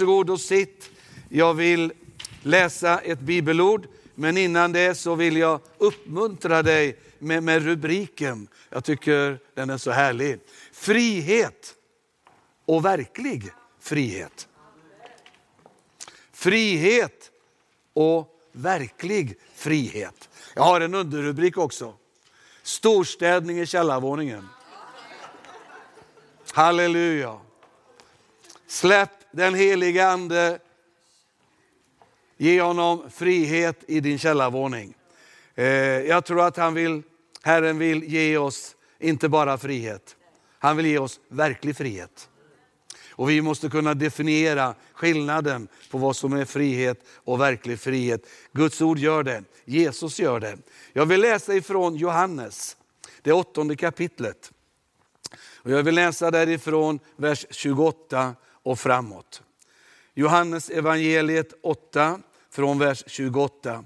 Varsågod och sitt. Jag vill läsa ett bibelord, men innan det så vill jag uppmuntra dig med, med rubriken. Jag tycker den är så härlig. Frihet och verklig frihet. Frihet och verklig frihet. Jag har en underrubrik också. Storstädning i källarvåningen. Halleluja. Släpp den helige ande. Ge honom frihet i din källarvåning. Eh, jag tror att han vill, Herren vill ge oss inte bara frihet, han vill ge oss verklig frihet. Och vi måste kunna definiera skillnaden på vad som är frihet och verklig frihet. Guds ord gör det, Jesus gör det. Jag vill läsa ifrån Johannes, det åttonde kapitlet. Och jag vill läsa därifrån vers 28 och framåt. Johannes evangeliet 8 från vers 28.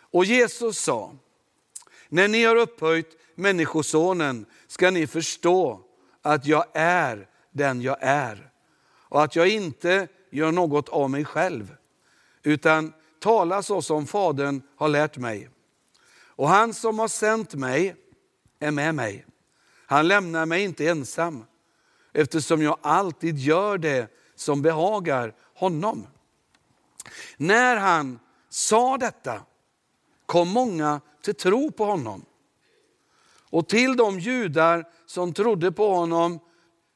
Och Jesus sa, när ni har upphöjt Människosonen ska ni förstå att jag är den jag är och att jag inte gör något av mig själv utan talar så som Fadern har lärt mig. Och han som har sänt mig är med mig. Han lämnar mig inte ensam eftersom jag alltid gör det som behagar honom. När han sa detta kom många till tro på honom. Och till de judar som trodde på honom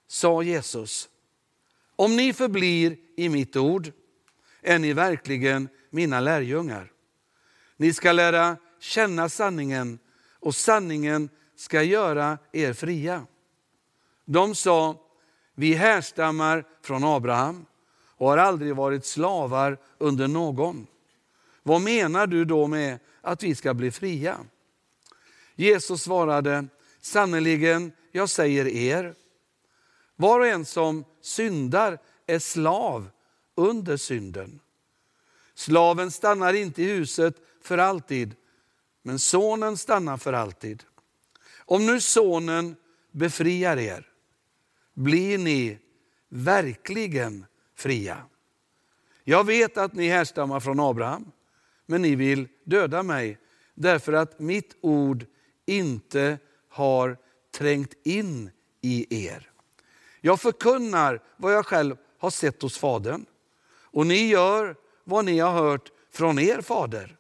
sa Jesus, om ni förblir i mitt ord är ni verkligen mina lärjungar. Ni ska lära känna sanningen och sanningen ska göra er fria. De sa, vi härstammar från Abraham och har aldrig varit slavar under någon. Vad menar du då med att vi ska bli fria? Jesus svarade, sannerligen, jag säger er, var och en som syndar är slav under synden. Slaven stannar inte i huset för alltid, men sonen stannar för alltid. Om nu sonen befriar er, blir ni verkligen fria. Jag vet att ni härstammar från Abraham, men ni vill döda mig därför att mitt ord inte har trängt in i er. Jag förkunnar vad jag själv har sett hos Fadern och ni gör vad ni har hört från er fader.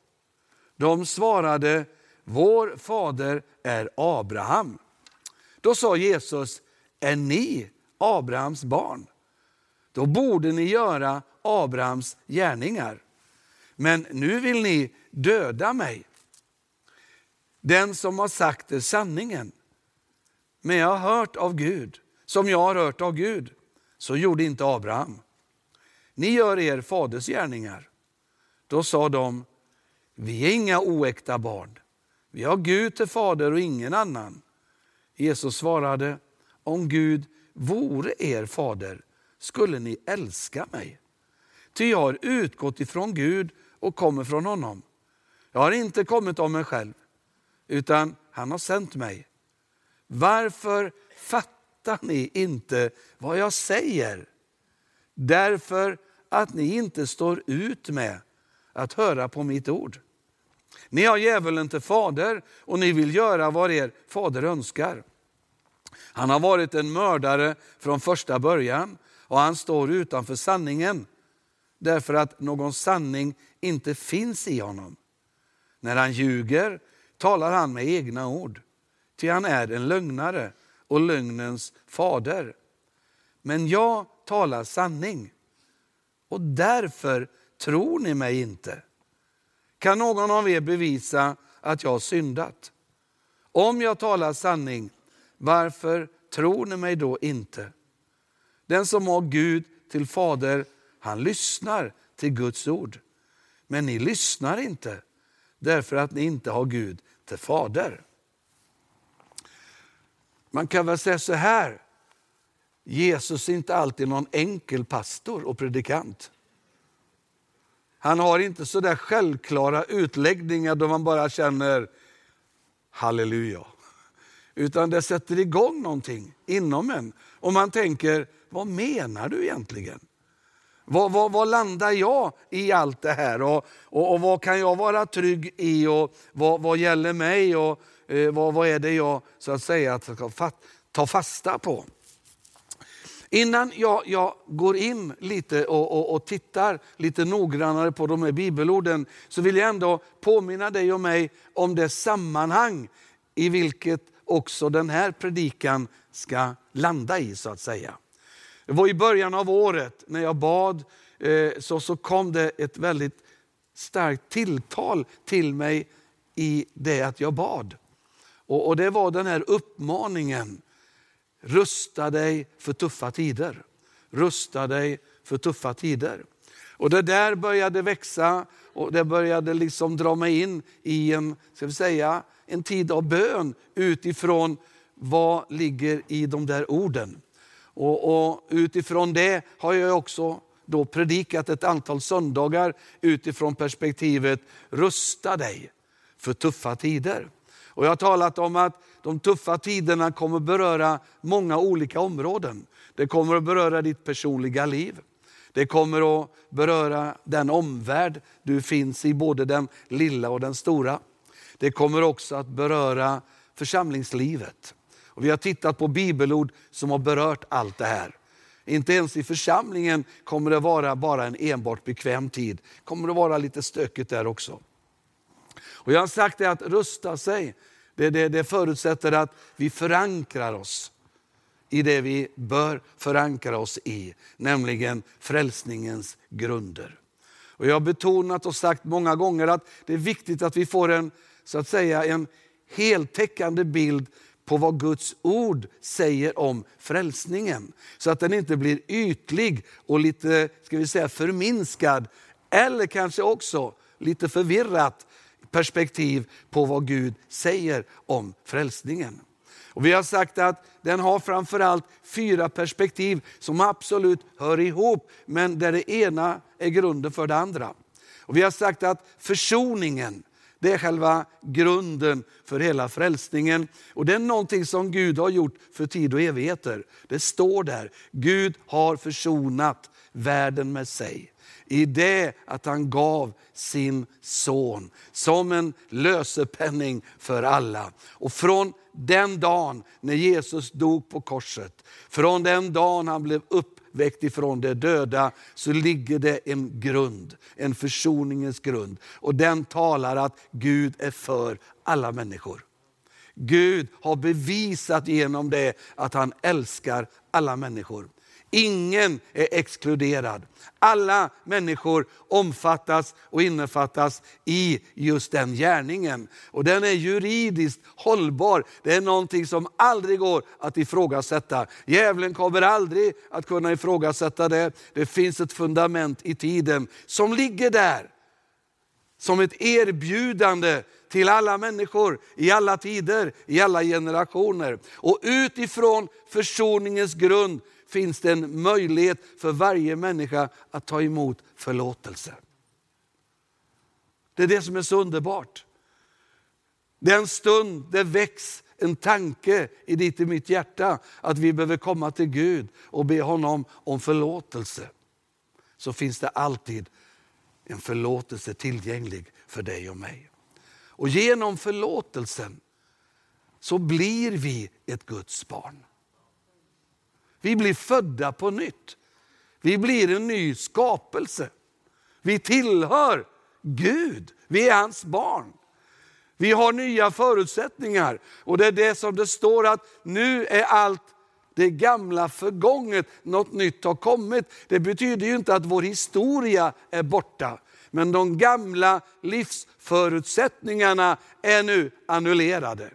De svarade, vår fader är Abraham. Då sa Jesus, är ni Abrahams barn? Då borde ni göra Abrahams gärningar. Men nu vill ni döda mig. Den som har sagt er sanningen. Men jag har hört av Gud, som jag har hört av Gud. Så gjorde inte Abraham. Ni gör er faders gärningar. Då sa de, vi är inga oäkta barn. Vi har Gud till fader och ingen annan. Jesus svarade, om Gud vore er fader skulle ni älska mig. Ty jag har utgått ifrån Gud och kommer från honom. Jag har inte kommit av mig själv, utan han har sänt mig. Varför fattar ni inte vad jag säger? Därför att ni inte står ut med att höra på mitt ord. Ni har djävulen till fader och ni vill göra vad er fader önskar. Han har varit en mördare från första början och han står utanför sanningen därför att någon sanning inte finns i honom. När han ljuger talar han med egna ord, ty han är en lögnare och lögnens fader. Men jag talar sanning och därför tror ni mig inte. Kan någon av er bevisa att jag har syndat? Om jag talar sanning, varför tror ni mig då inte? Den som har Gud till fader, han lyssnar till Guds ord. Men ni lyssnar inte därför att ni inte har Gud till fader. Man kan väl säga så här, Jesus är inte alltid någon enkel pastor och predikant. Han har inte så där självklara utläggningar då man bara känner halleluja. Utan det sätter igång någonting inom en. Och man tänker, vad menar du egentligen? Vad, vad, vad, landar jag i allt det här? Och, och, och vad kan jag vara trygg i? Och vad, vad gäller mig? Och eh, vad, vad är det jag så att säga ska ta fasta på? Innan jag, jag går in lite och, och, och, tittar lite noggrannare på de här bibelorden så vill jag ändå påminna dig och mig om det sammanhang i vilket också den här predikan ska landa i så att säga. Det var i början av året när jag bad eh, så, så kom det ett väldigt starkt tilltal till mig i det att jag bad. Och, och det var den här uppmaningen, rusta dig för tuffa tider. Rusta dig för tuffa tider. Och det där började växa och det började liksom dra mig in i en, ska vi säga, en tid av bön utifrån vad ligger i de där orden. Och, och, utifrån det har jag också då predikat ett antal söndagar utifrån perspektivet rusta dig för tuffa tider. Och jag har talat om att de tuffa tiderna kommer beröra många olika områden. Det kommer att beröra ditt personliga liv. Det kommer att beröra den omvärld du finns i, både den lilla och den stora. Det kommer också att beröra församlingslivet. Och vi har tittat på bibelord som har berört allt det här. Inte ens i församlingen kommer det vara bara en enbart bekväm tid. kommer det vara lite stökigt där också. Och jag har sagt det att rusta sig, det, det, det förutsätter att vi förankrar oss i det vi bör förankra oss i, nämligen frälsningens grunder. Och jag har betonat och sagt många gånger att det är viktigt att vi får en, så att säga, en heltäckande bild på vad Guds ord säger om frälsningen. Så att den inte blir ytlig och lite ska vi säga, förminskad. Eller kanske också lite förvirrat perspektiv på vad Gud säger om frälsningen. Och vi har sagt att den har framförallt fyra perspektiv som absolut hör ihop, men där det ena är grunden för det andra. Och vi har sagt att försoningen, det är själva grunden för hela frälsningen. Och det är någonting som Gud har gjort för tid och evigheter. Det står där, Gud har försonat världen med sig. I det att han gav sin son som en lösepenning för alla. Och från den dagen när Jesus dog på korset, från den dagen han blev uppväckt ifrån de döda, så ligger det en grund, en försoningens grund. Och den talar att Gud är för alla människor. Gud har bevisat genom det att han älskar alla människor. Ingen är exkluderad. Alla människor omfattas och innefattas i just den gärningen. Och den är juridiskt hållbar. Det är någonting som aldrig går att ifrågasätta. Djävulen kommer aldrig att kunna ifrågasätta det. Det finns ett fundament i tiden som ligger där. Som ett erbjudande till alla människor i alla tider, i alla generationer. Och utifrån försoningens grund finns det en möjlighet för varje människa att ta emot förlåtelse. Det är det som är så underbart. Den stund det väcks en tanke i ditt och mitt hjärta att vi behöver komma till Gud och be honom om förlåtelse. Så finns det alltid en förlåtelse tillgänglig för dig och mig. Och genom förlåtelsen så blir vi ett Guds barn. Vi blir födda på nytt. Vi blir en ny skapelse. Vi tillhör Gud. Vi är hans barn. Vi har nya förutsättningar. Och det är det som det står att nu är allt det gamla förgånget, något nytt har kommit. Det betyder ju inte att vår historia är borta. Men de gamla livsförutsättningarna är nu annullerade.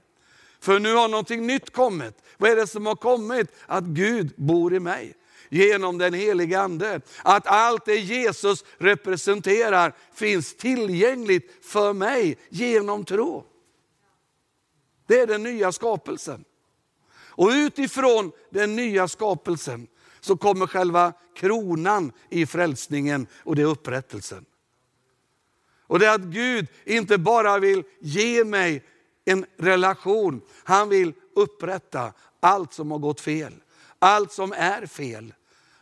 För nu har någonting nytt kommit. Vad är det som har kommit? Att Gud bor i mig genom den helige Ande. Att allt det Jesus representerar finns tillgängligt för mig genom tro. Det är den nya skapelsen. Och utifrån den nya skapelsen så kommer själva kronan i frälsningen och det är upprättelsen. Och det är att Gud inte bara vill ge mig en relation. Han vill upprätta allt som har gått fel. Allt som är fel.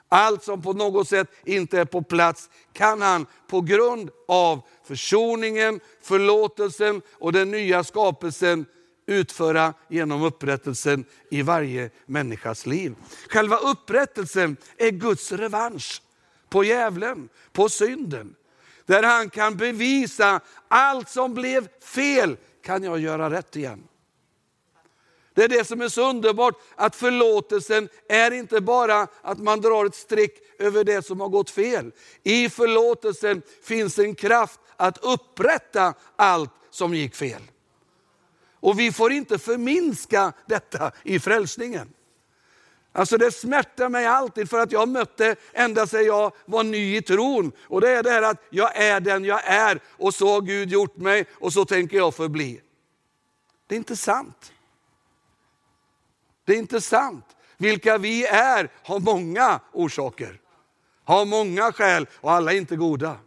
Allt som på något sätt inte är på plats kan han på grund av försoningen, förlåtelsen och den nya skapelsen utföra genom upprättelsen i varje människas liv. Själva upprättelsen är Guds revansch på djävulen, på synden. Där han kan bevisa allt som blev fel kan jag göra rätt igen. Det är det som är så underbart, att förlåtelsen är inte bara att man drar ett streck över det som har gått fel. I förlåtelsen finns en kraft att upprätta allt som gick fel. Och vi får inte förminska detta i frälsningen. Alltså det smärtar mig alltid för att jag mötte ända sedan jag var ny i tron. Och det är det här att jag är den jag är och så har Gud gjort mig och så tänker jag förbli. Det är inte sant. Det är inte sant. Vilka vi är har många orsaker, har många skäl och alla är inte goda.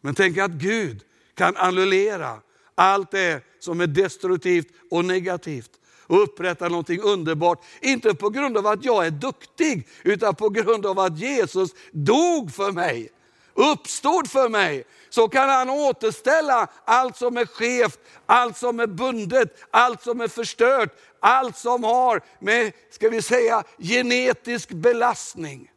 Men tänk att Gud kan annullera allt det som är destruktivt och negativt och upprätta någonting underbart. Inte på grund av att jag är duktig, utan på grund av att Jesus dog för mig, uppstod för mig. Så kan han återställa allt som är skevt, allt som är bundet, allt som är förstört, allt som har med, ska vi säga, genetisk belastning.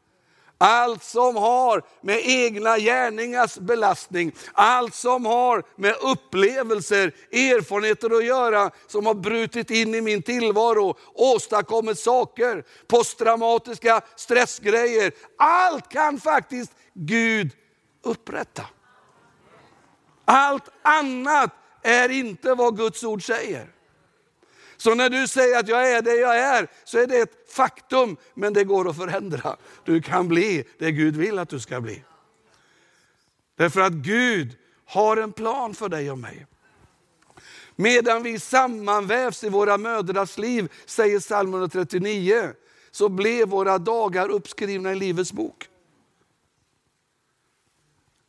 Allt som har med egna gärningars belastning, allt som har med upplevelser, erfarenheter att göra, som har brutit in i min tillvaro, åstadkommit saker, posttraumatiska stressgrejer. Allt kan faktiskt Gud upprätta. Allt annat är inte vad Guds ord säger. Så när du säger att jag är det jag är, så är det ett faktum, men det går att förändra. Du kan bli det Gud vill att du ska bli. Därför att Gud har en plan för dig och mig. Medan vi sammanvävs i våra mödrars liv, säger psalm 139, så blev våra dagar uppskrivna i Livets bok.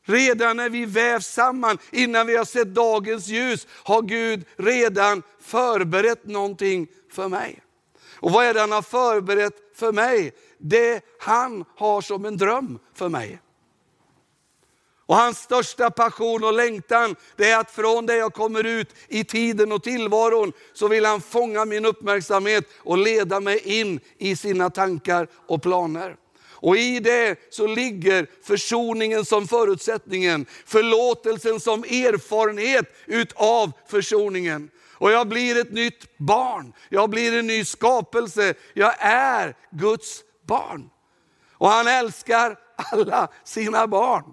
Redan när vi vävs samman, innan vi har sett dagens ljus, har Gud redan förberett någonting för mig. Och vad är det han har förberett för mig? Det han har som en dröm för mig. Och hans största passion och längtan, det är att från det jag kommer ut i tiden och tillvaron, så vill han fånga min uppmärksamhet och leda mig in i sina tankar och planer. Och i det så ligger försoningen som förutsättningen, förlåtelsen som erfarenhet utav försoningen. Och jag blir ett nytt barn, jag blir en ny skapelse, jag är Guds barn. Och han älskar alla sina barn.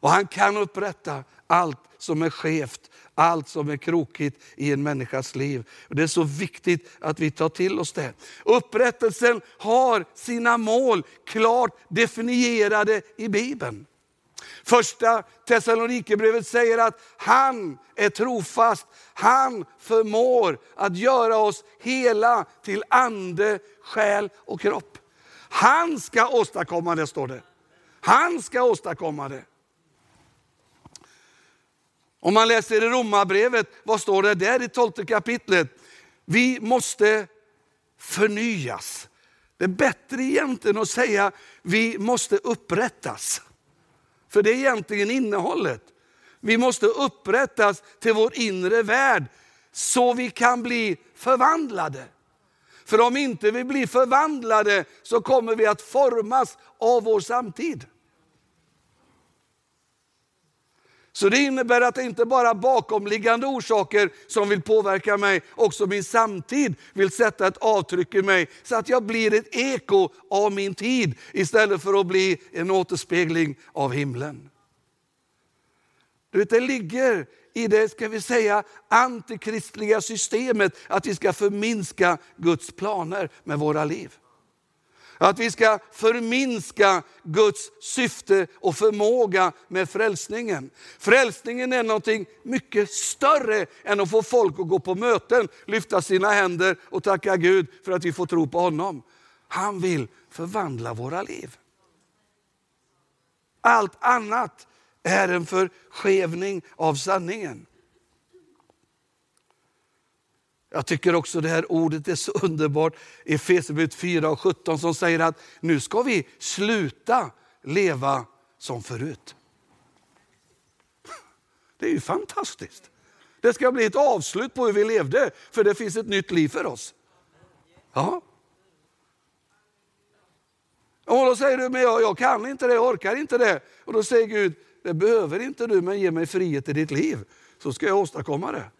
Och han kan upprätta allt som är skevt, allt som är krokigt i en människas liv. Och det är så viktigt att vi tar till oss det. Upprättelsen har sina mål klart definierade i Bibeln. Första Thessalonikerbrevet säger att han är trofast. Han förmår att göra oss hela till ande, själ och kropp. Han ska åstadkomma det, står det. Han ska åstadkomma det. Om man läser i Romarbrevet, vad står det där i tolfte kapitlet? Vi måste förnyas. Det är bättre egentligen att säga vi måste upprättas. För det är egentligen innehållet. Vi måste upprättas till vår inre värld så vi kan bli förvandlade. För om inte vi blir förvandlade så kommer vi att formas av vår samtid. Så det innebär att det inte bara bakomliggande orsaker som vill påverka mig, också min samtid vill sätta ett avtryck i mig så att jag blir ett eko av min tid istället för att bli en återspegling av himlen. Du vet, det ligger i det ska vi säga, antikristliga systemet att vi ska förminska Guds planer med våra liv. Att vi ska förminska Guds syfte och förmåga med frälsningen. Frälsningen är någonting mycket större än att få folk att gå på möten, lyfta sina händer och tacka Gud för att vi får tro på honom. Han vill förvandla våra liv. Allt annat är en förskevning av sanningen. Jag tycker också det här ordet är så underbart. i Efesierbrevet 4 och 17 som säger att nu ska vi sluta leva som förut. Det är ju fantastiskt. Det ska bli ett avslut på hur vi levde, för det finns ett nytt liv för oss. Ja. Och då säger du, men jag, jag kan inte det, jag orkar inte det. Och då säger Gud, det behöver inte du, men ge mig frihet i ditt liv, så ska jag åstadkomma det.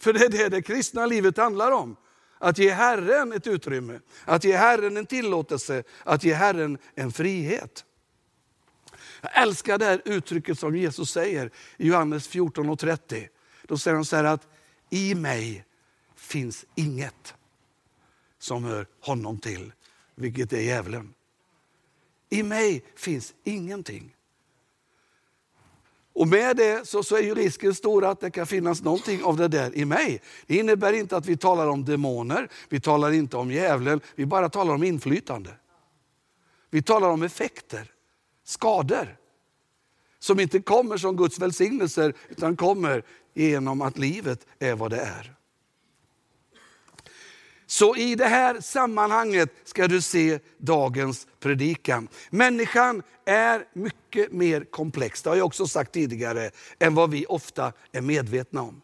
För det är det det kristna livet handlar om. Att ge Herren ett utrymme, att ge Herren en tillåtelse, att ge Herren en frihet. Jag älskar det här uttrycket som Jesus säger i Johannes 14 och 30. Då säger han så här att i mig finns inget som hör honom till, vilket är djävulen. I mig finns ingenting. Och med det så, så är ju risken stor att det kan finnas någonting av det där i mig. Det innebär inte att vi talar om demoner, vi talar inte om djävulen, vi bara talar om inflytande. Vi talar om effekter, skador. Som inte kommer som Guds välsignelser utan kommer genom att livet är vad det är. Så i det här sammanhanget ska du se dagens predikan. Människan är mycket mer komplex, det har jag också sagt tidigare, än vad vi ofta är medvetna om.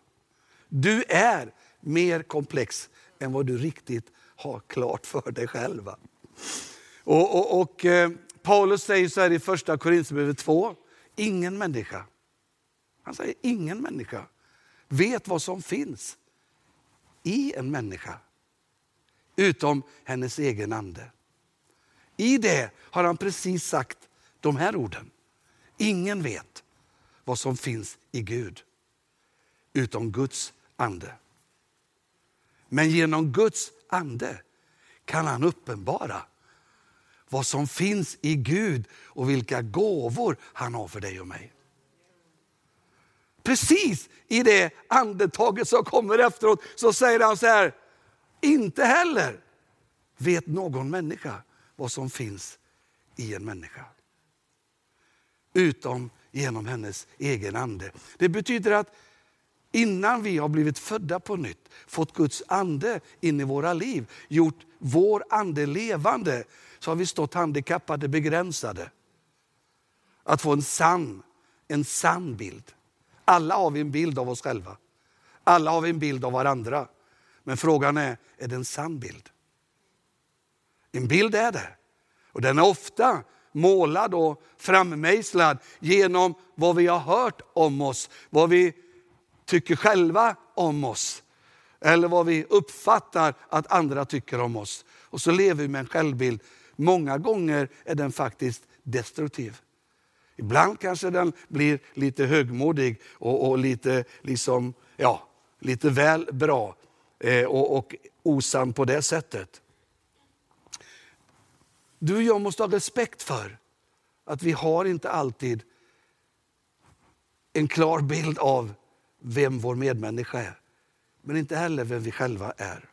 Du är mer komplex än vad du riktigt har klart för dig själv. Och, och, och eh, Paulus säger så här i första Korinthierbrevet 2, ingen människa, han säger ingen människa vet vad som finns i en människa utom hennes egen ande. I det har han precis sagt de här orden. Ingen vet vad som finns i Gud utom Guds ande. Men genom Guds ande kan han uppenbara vad som finns i Gud och vilka gåvor han har för dig och mig. Precis i det andetaget som kommer efteråt så säger han så här, inte heller vet någon människa vad som finns i en människa. Utom genom hennes egen ande. Det betyder att innan vi har blivit födda på nytt, fått Guds ande in i våra liv, gjort vår ande levande, så har vi stått handikappade, begränsade. Att få en sann, en sann bild. Alla har vi en bild av oss själva. Alla har vi en bild av varandra. Men frågan är, är det en sann bild? En bild är det. Och den är ofta målad och frammejslad genom vad vi har hört om oss, vad vi tycker själva om oss. Eller vad vi uppfattar att andra tycker om oss. Och så lever vi med en självbild. Många gånger är den faktiskt destruktiv. Ibland kanske den blir lite högmodig och, och lite, liksom, ja, lite väl bra Eh, och, och osann på det sättet. Du och jag måste ha respekt för att vi har inte alltid en klar bild av vem vår medmänniska är. Men inte heller vem vi själva är.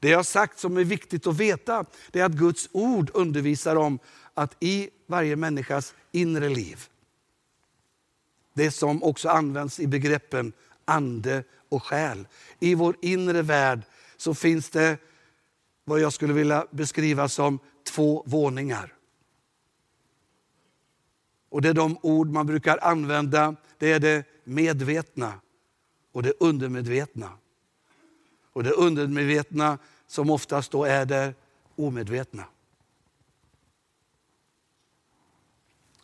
Det jag har sagt som är viktigt att veta, det är att Guds ord undervisar om att i varje människas inre liv, det som också används i begreppen ande och själ. I vår inre värld så finns det vad jag skulle vilja beskriva som två våningar. Och det är de ord man brukar använda, det är det medvetna och det undermedvetna. Och det undermedvetna som oftast då är det omedvetna.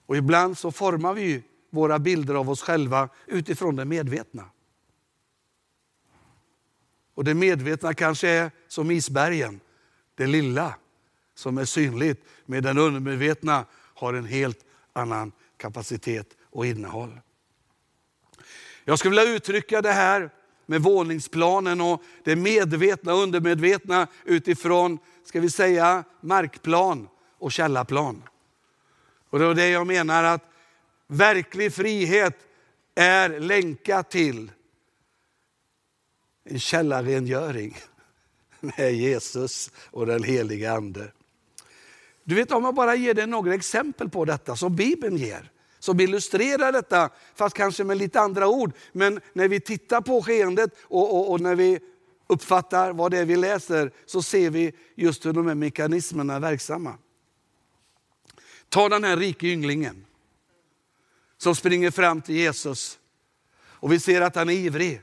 Och ibland så formar vi våra bilder av oss själva utifrån det medvetna. Och det medvetna kanske är som isbergen, det lilla som är synligt, medan det undermedvetna har en helt annan kapacitet och innehåll. Jag skulle vilja uttrycka det här med våningsplanen och det medvetna och undermedvetna utifrån, ska vi säga, markplan och källarplan. Och det är det jag menar att verklig frihet är länkat till en källarrengöring med Jesus och den helige Ande. Du vet om jag bara ger dig några exempel på detta som Bibeln ger, som illustrerar detta, fast kanske med lite andra ord. Men när vi tittar på skeendet och, och, och när vi uppfattar vad det är vi läser, så ser vi just hur de här mekanismerna är verksamma. Ta den här rike ynglingen som springer fram till Jesus. Och vi ser att han är ivrig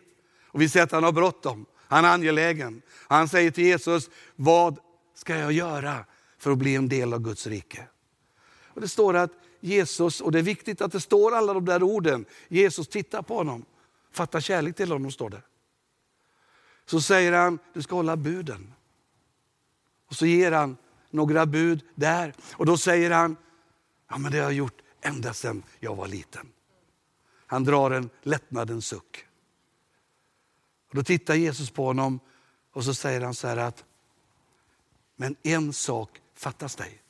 och vi ser att han har bråttom. Han är angelägen. Han säger till Jesus, vad ska jag göra för att bli en del av Guds rike? Och Det står att Jesus, och det är viktigt att det står alla de där orden, Jesus tittar på honom, fattar kärlek till honom, står det. Så säger han, du ska hålla buden. Och så ger han några bud där. Och då säger han, ja men det har jag gjort ända sedan jag var liten. Han drar en lättnadens suck. Och då tittar Jesus på honom och så säger han så här att, men en sak fattas dig.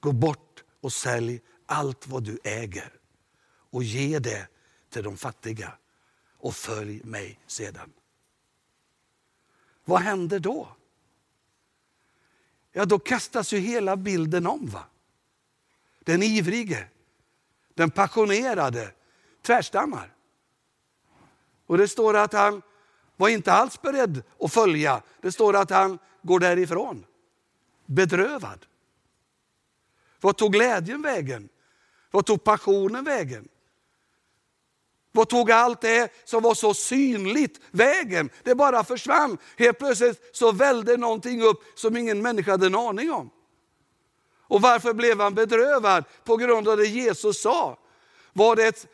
Gå bort och sälj allt vad du äger och ge det till de fattiga och följ mig sedan. Vad händer då? Ja, då kastas ju hela bilden om. va? Den ivrige, den passionerade tvärstannar. Och det står att han var inte alls beredd att följa. Det står att han går därifrån bedrövad. Vad tog glädjen vägen? Vad tog passionen vägen? Vad tog allt det som var så synligt vägen? Det bara försvann. Helt plötsligt så välde någonting upp som ingen människa hade en aning om. Och varför blev han bedrövad? På grund av det Jesus sa. Var det ett,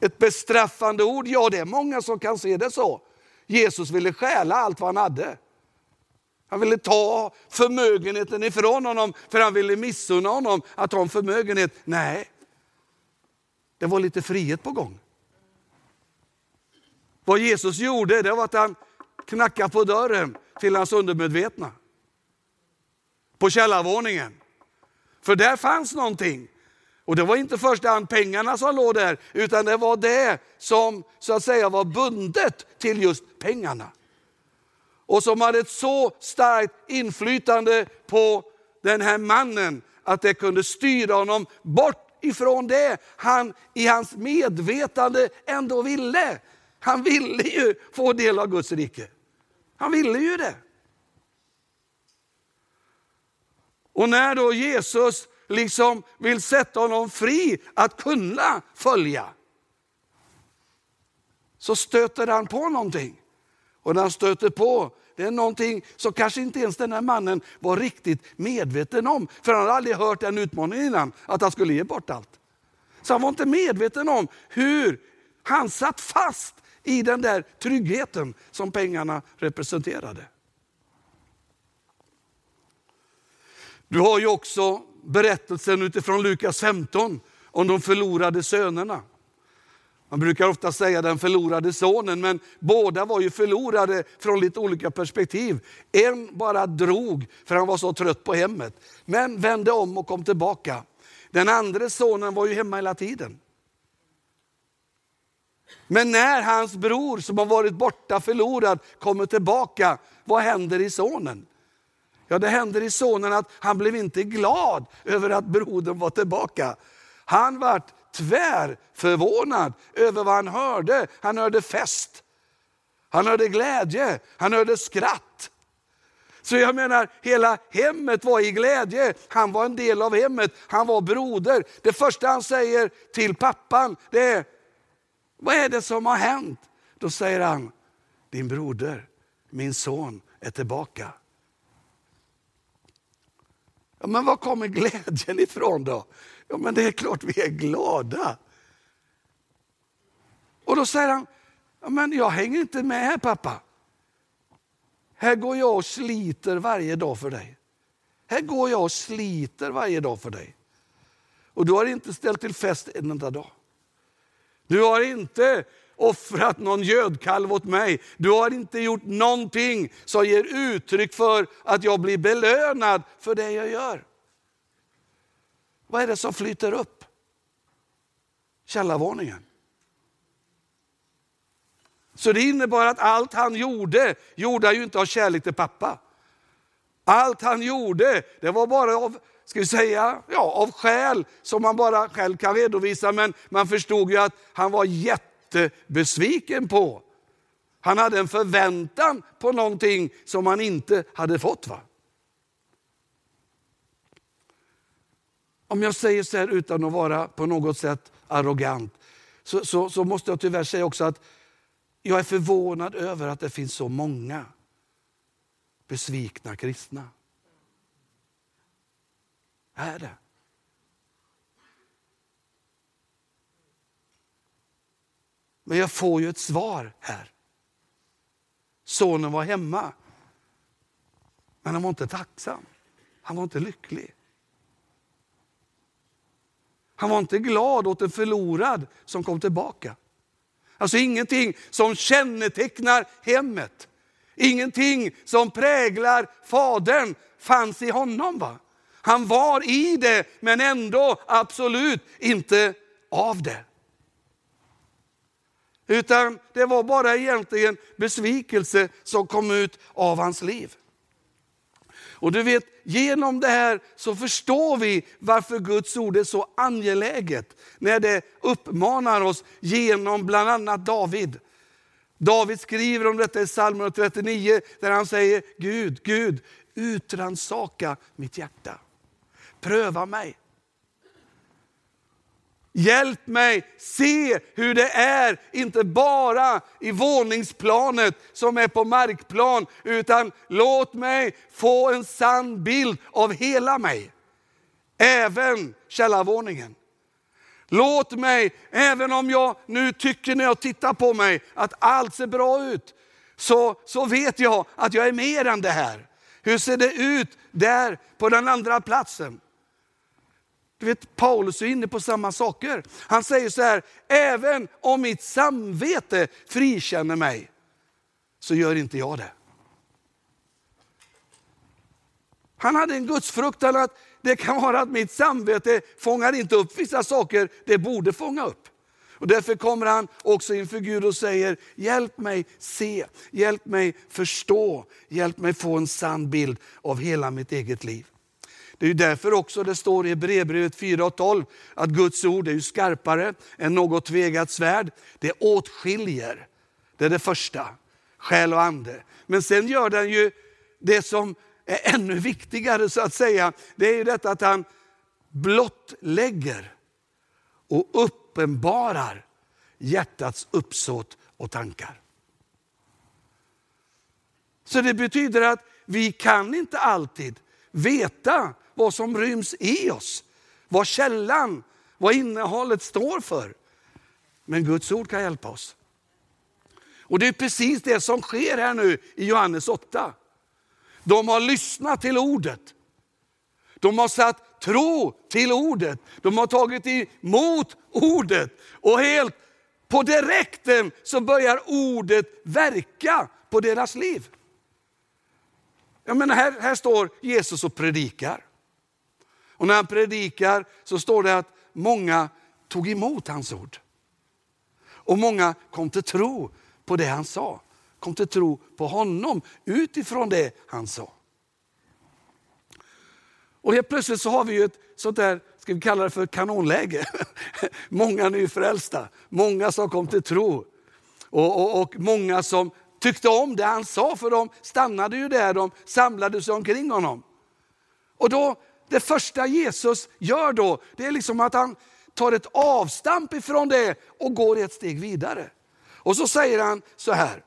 ett bestraffande ord? Ja, det är många som kan se det så. Jesus ville stjäla allt vad han hade. Han ville ta förmögenheten ifrån honom för han ville missunna honom att ha en förmögenhet. Nej, det var lite frihet på gång. Vad Jesus gjorde det var att han knackade på dörren till hans undermedvetna. På källarvåningen. För där fanns någonting. Och det var inte först hand pengarna som låg där, utan det var det som så att säga var bundet till just pengarna. Och som hade ett så starkt inflytande på den här mannen att det kunde styra honom bort ifrån det han i hans medvetande ändå ville. Han ville ju få del av Guds rike. Han ville ju det. Och när då Jesus liksom vill sätta honom fri att kunna följa, så stöter han på någonting. Och när han stöter på, det är någonting som kanske inte ens den här mannen var riktigt medveten om. För han hade aldrig hört den utmaningen innan, att han skulle ge bort allt. Så han var inte medveten om hur han satt fast i den där tryggheten som pengarna representerade. Du har ju också berättelsen utifrån Lukas 15 om de förlorade sönerna. Man brukar ofta säga den förlorade sonen, men båda var ju förlorade från lite olika perspektiv. En bara drog för han var så trött på hemmet, men vände om och kom tillbaka. Den andra sonen var ju hemma hela tiden. Men när hans bror som har varit borta förlorad kommer tillbaka, vad händer i sonen? Ja, det händer i sonen att han blev inte glad över att brodern var tillbaka. Han vart tvärförvånad över vad han hörde. Han hörde fest, han hörde glädje, han hörde skratt. Så jag menar, hela hemmet var i glädje. Han var en del av hemmet, han var broder. Det första han säger till pappan, det är, vad är det som har hänt? Då säger han, din broder, min son är tillbaka. Ja, men var kommer glädjen ifrån då? Ja, men det är klart vi är glada. Och då säger han, ja, men jag hänger inte med här pappa. Här går jag och sliter varje dag för dig. Här går jag och sliter varje dag för dig. Och du har inte ställt till fest en enda dag. Du har inte offrat någon gödkalv åt mig. Du har inte gjort någonting som ger uttryck för att jag blir belönad för det jag gör. Vad är det som flyter upp? Källarvåningen. Så det innebar att allt han gjorde, gjorde han ju inte av kärlek till pappa. Allt han gjorde, det var bara av ska vi säga, ja, av skäl som man bara själv kan redovisa. Men man förstod ju att han var jättebesviken på. Han hade en förväntan på någonting som han inte hade fått. Va? Om jag säger så här utan att vara på något sätt arrogant, så, så, så måste jag tyvärr säga också att jag är förvånad över att det finns så många besvikna kristna. Är det? Men jag får ju ett svar här. Sonen var hemma, men han var inte tacksam. Han var inte lycklig. Han var inte glad åt en förlorad som kom tillbaka. Alltså ingenting som kännetecknar hemmet. Ingenting som präglar fadern fanns i honom. Va? Han var i det, men ändå absolut inte av det. Utan det var bara egentligen besvikelse som kom ut av hans liv. Och du vet, genom det här så förstår vi varför Guds ord är så angeläget. När det uppmanar oss genom bland annat David. David skriver om detta i psalm 39 där han säger, Gud, Gud, utransaka mitt hjärta. Pröva mig. Hjälp mig se hur det är, inte bara i våningsplanet som är på markplan, utan låt mig få en sann bild av hela mig. Även källarvåningen. Låt mig, även om jag nu tycker när jag tittar på mig att allt ser bra ut, så, så vet jag att jag är mer än det här. Hur ser det ut där på den andra platsen? Du vet, Paulus är inne på samma saker. Han säger så här, även om mitt samvete frikänner mig, så gör inte jag det. Han hade en gudsfruktan att det kan vara att mitt samvete fångar inte upp vissa saker det borde fånga upp. Och därför kommer han också inför Gud och säger, hjälp mig se, hjälp mig förstå, hjälp mig få en sann bild av hela mitt eget liv. Det är därför också det står i Hebreerbrevet 4 och 12 att Guds ord är ju skarpare än något tvegat svärd. Det åtskiljer. Det är det första, själ och ande. Men sen gör den ju det som är ännu viktigare så att säga. Det är ju detta att han blottlägger och uppenbarar hjärtats uppsåt och tankar. Så det betyder att vi kan inte alltid veta vad som ryms i oss. Vad källan, vad innehållet står för. Men Guds ord kan hjälpa oss. Och det är precis det som sker här nu i Johannes 8. De har lyssnat till ordet. De har satt tro till ordet. De har tagit emot ordet. Och helt på direkten så börjar ordet verka på deras liv. Jag menar, här, här står Jesus och predikar. Och när han predikar så står det att många tog emot hans ord. Och många kom till tro på det han sa. Kom till tro på honom utifrån det han sa. Och helt plötsligt så har vi ju ett sånt där, ska vi kalla det för kanonläge. många nyfrälsta, många som kom till tro. Och, och, och många som tyckte om det han sa, för de stannade ju där, de samlade sig omkring honom. Och då det första Jesus gör då, det är liksom att han tar ett avstamp ifrån det och går ett steg vidare. Och så säger han så här.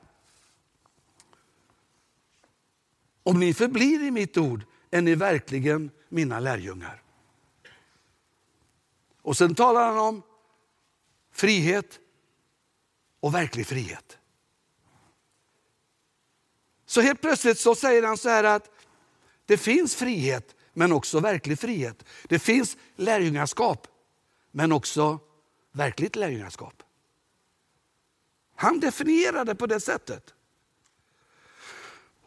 Om ni förblir i mitt ord är ni verkligen mina lärjungar. Och sen talar han om frihet och verklig frihet. Så helt plötsligt så säger han så här att det finns frihet men också verklig frihet. Det finns lärjungaskap, men också verkligt lärjungaskap. Han definierade på det sättet.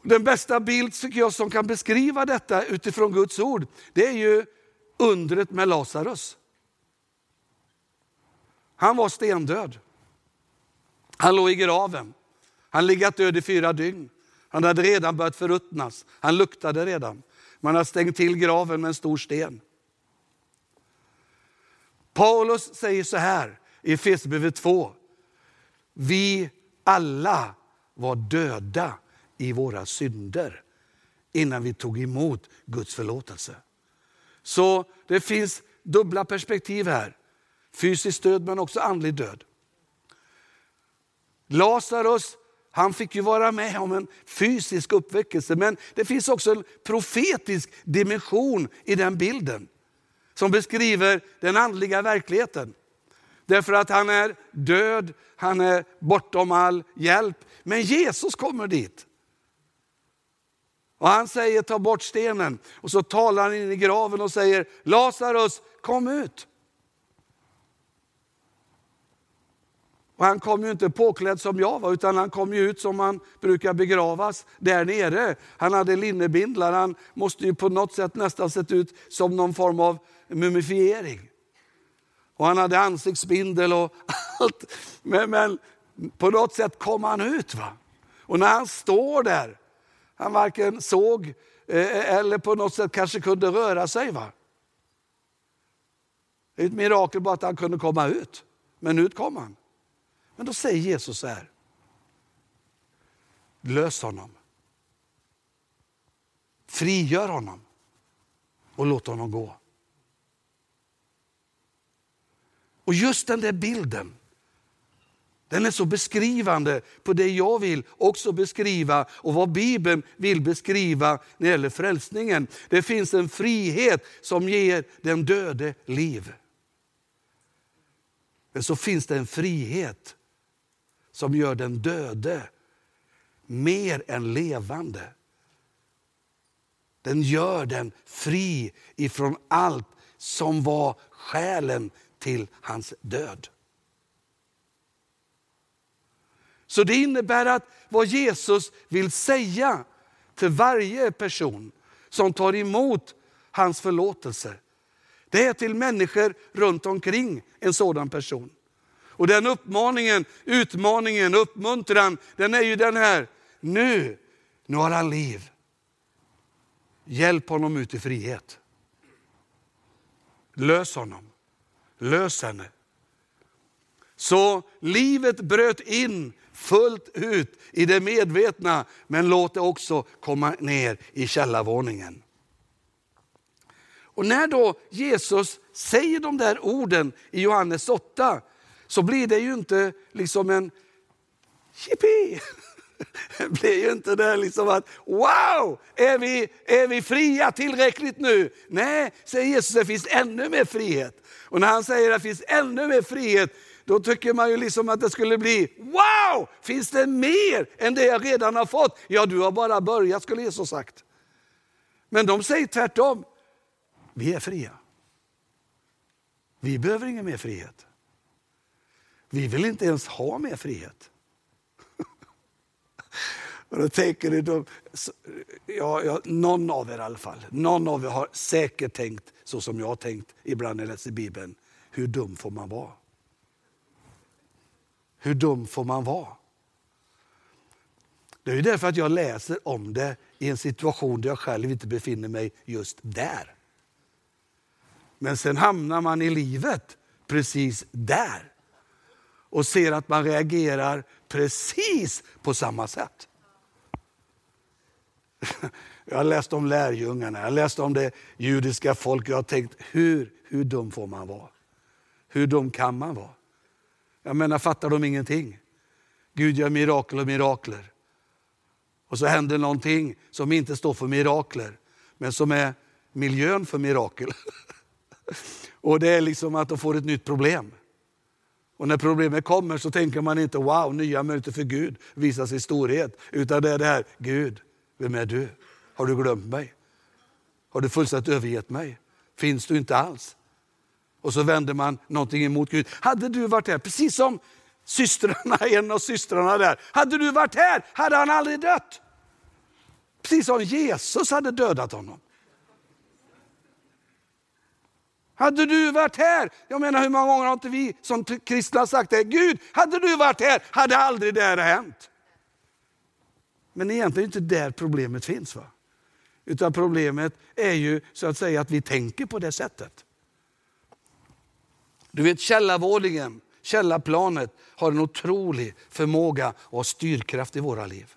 Den bästa bild tycker jag som kan beskriva detta utifrån Guds ord, det är ju undret med Lazarus. Han var stendöd. Han låg i graven. Han legat död i fyra dygn. Han hade redan börjat förruttnas. Han luktade redan. Man har stängt till graven med en stor sten. Paulus säger så här i Efesierbrevet 2. Vi alla var döda i våra synder innan vi tog emot Guds förlåtelse. Så det finns dubbla perspektiv här. Fysisk död men också andlig död. Lazarus han fick ju vara med om en fysisk uppväckelse men det finns också en profetisk dimension i den bilden som beskriver den andliga verkligheten. Därför att han är död, han är bortom all hjälp. Men Jesus kommer dit. Och han säger ta bort stenen och så talar han in i graven och säger Lazarus kom ut. Och han kom ju inte påklädd som jag var, utan han kom ju ut som man brukar begravas där nere. Han hade linnebindlar, han måste ju på något sätt nästan sett ut som någon form av mumifiering. Och han hade ansiktsbindel och allt. Men, men på något sätt kom han ut. Va? Och när han står där, han varken såg eh, eller på något sätt kanske kunde röra sig. Va? Det är ett mirakel bara att han kunde komma ut. Men ut kom han. Men då säger Jesus så här. Lös honom. Frigör honom och låt honom gå. Och just den där bilden, den är så beskrivande på det jag vill också beskriva och vad Bibeln vill beskriva när det gäller frälsningen. Det finns en frihet som ger den döde liv. Men så finns det en frihet som gör den döde mer än levande. Den gör den fri ifrån allt som var skälen till hans död. Så det innebär att vad Jesus vill säga till varje person som tar emot hans förlåtelse, det är till människor runt omkring en sådan person. Och den uppmaningen, utmaningen, uppmuntran, den är ju den här. Nu, nu har han liv. Hjälp honom ut i frihet. Lös honom. Lös henne. Så livet bröt in fullt ut i det medvetna, men låt det också komma ner i källarvåningen. Och när då Jesus säger de där orden i Johannes 8, så blir det ju inte liksom en jippi. Det blir ju inte det liksom att wow, är vi, är vi fria tillräckligt nu? Nej, säger Jesus, det finns ännu mer frihet. Och när han säger att det finns ännu mer frihet, då tycker man ju liksom att det skulle bli wow, finns det mer än det jag redan har fått? Ja, du har bara börjat skulle Jesus sagt. Men de säger tvärtom, vi är fria. Vi behöver ingen mer frihet. Vi vill inte ens ha mer frihet. Och då tänker ni, då, ja, ja, någon av er i alla fall, någon av er har säkert tänkt så som jag har tänkt ibland när jag läser Bibeln. Hur dum får man vara? Hur dum får man vara? Det är ju därför att jag läser om det i en situation där jag själv inte befinner mig just där. Men sen hamnar man i livet precis där och ser att man reagerar precis på samma sätt. Jag har läst om lärjungarna, jag har läst om det judiska folket. Jag har tänkt, hur, hur dum får man vara? Hur dum kan man vara? Jag menar, fattar de ingenting? Gud gör mirakel och mirakler. Och så händer någonting som inte står för mirakler, men som är miljön för mirakel. Och det är liksom att de får ett nytt problem. Och när problemet kommer så tänker man inte wow, nya möjligheter för Gud, visa sin storhet. Utan det är det här, Gud, vem är du? Har du glömt mig? Har du fullständigt övergett mig? Finns du inte alls? Och så vänder man någonting emot Gud. Hade du varit här, precis som systrarna, en av systrarna där. Hade du varit här hade han aldrig dött. Precis som Jesus hade dödat honom. Hade du varit här, jag menar hur många gånger har inte vi som kristna sagt det, Gud, hade du varit här hade aldrig det här hänt. Men egentligen är det inte där problemet finns. Va? Utan problemet är ju så att säga att vi tänker på det sättet. Du vet källarvåningen, källarplanet har en otrolig förmåga och styrkraft i våra liv.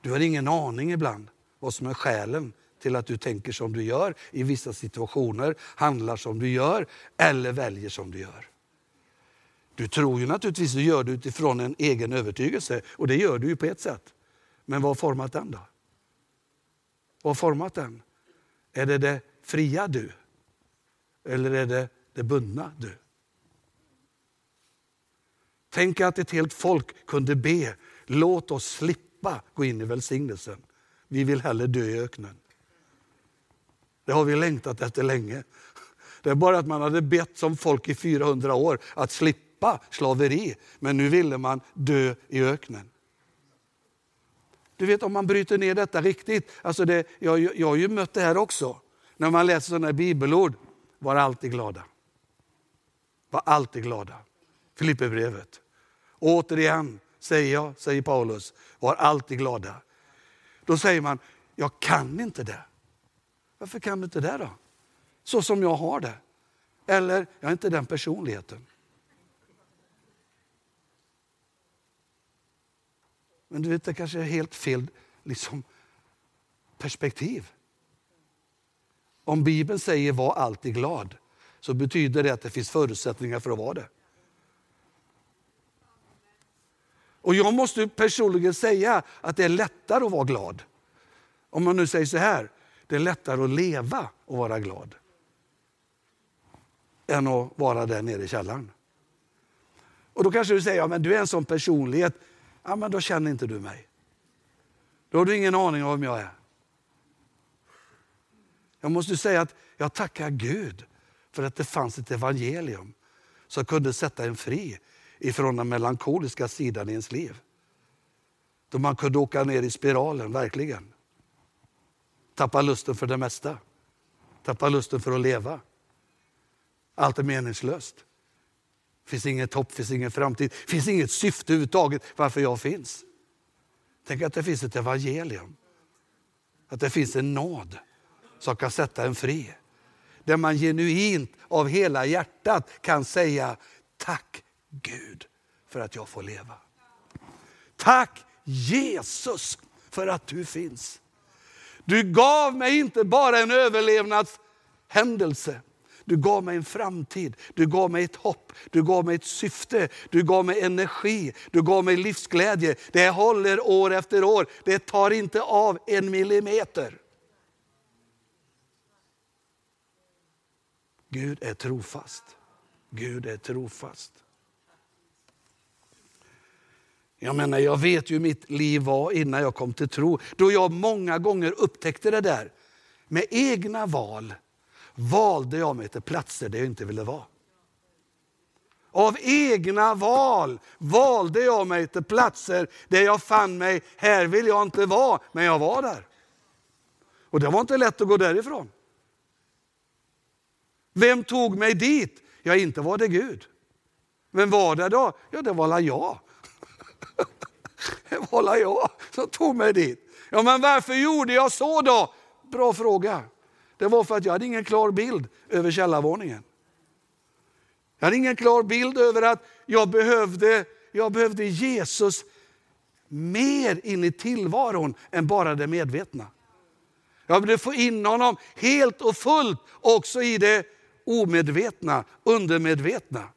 Du har ingen aning ibland vad som är skälen till att du tänker som du gör i vissa situationer, handlar som du gör eller väljer som du gör. Du tror ju naturligtvis du gör det utifrån en egen övertygelse och det gör du ju på ett sätt. Men vad har format den då? Vad har format den? Är det det fria du? Eller är det det bundna du? Tänk att ett helt folk kunde be, låt oss slippa gå in i välsignelsen. Vi vill hellre dö i öknen. Det har vi längtat efter länge. Det är bara att man hade bett som folk i 400 år att slippa slaveri, men nu ville man dö i öknen. Du vet om man bryter ner detta riktigt, alltså det, jag, jag har ju mött det här också, när man läser sådana bibelord, var alltid glada. Var alltid glada. Filipperbrevet. Återigen säger jag, säger Paulus, var alltid glada. Då säger man, jag kan inte det. Varför kan du inte det då? Så som jag har det. Eller, jag är inte den personligheten. Men du vet, det kanske är helt fel liksom, perspektiv. Om Bibeln säger var alltid glad, så betyder det att det finns förutsättningar för att vara det. Och jag måste personligen säga att det är lättare att vara glad. Om man nu säger så här, det är lättare att leva och vara glad. Än att vara där nere i källaren. Och då kanske du säger, ja, men du är en sån personlighet. Ja, men då känner inte du mig. Då har du ingen aning om vem jag är. Jag måste säga att jag tackar Gud för att det fanns ett evangelium som kunde sätta en fri ifrån den melankoliska sidan i ens liv. Då man kunde åka ner i spiralen, verkligen. Tappar lusten för det mesta. Tappar lusten för att leva. Allt är meningslöst. Finns inget hopp, finns ingen framtid, finns inget syfte överhuvudtaget varför jag finns. Tänk att det finns ett evangelium. Att det finns en nåd som kan sätta en fri. Där man genuint av hela hjärtat kan säga tack Gud för att jag får leva. Tack Jesus för att du finns. Du gav mig inte bara en överlevnadshändelse. Du gav mig en framtid, du gav mig ett hopp, du gav mig ett syfte, du gav mig energi, du gav mig livsglädje. Det håller år efter år, det tar inte av en millimeter. Gud är trofast. Gud är trofast. Jag menar, jag vet ju hur mitt liv var innan jag kom till tro. Då jag många gånger upptäckte det där. Med egna val valde jag mig till platser där jag inte ville vara. Av egna val valde jag mig till platser där jag fann mig, här vill jag inte vara, men jag var där. Och det var inte lätt att gå därifrån. Vem tog mig dit? Ja, inte var det Gud. Vem var det då? Ja, det var jag. det var jag som tog mig dit. Ja, men varför gjorde jag så då? Bra fråga. Det var för att jag hade ingen klar bild över källarvåningen. Jag hade ingen klar bild över att jag behövde, jag behövde Jesus mer in i tillvaron än bara det medvetna. Jag behövde få in honom helt och fullt också i det omedvetna, undermedvetna.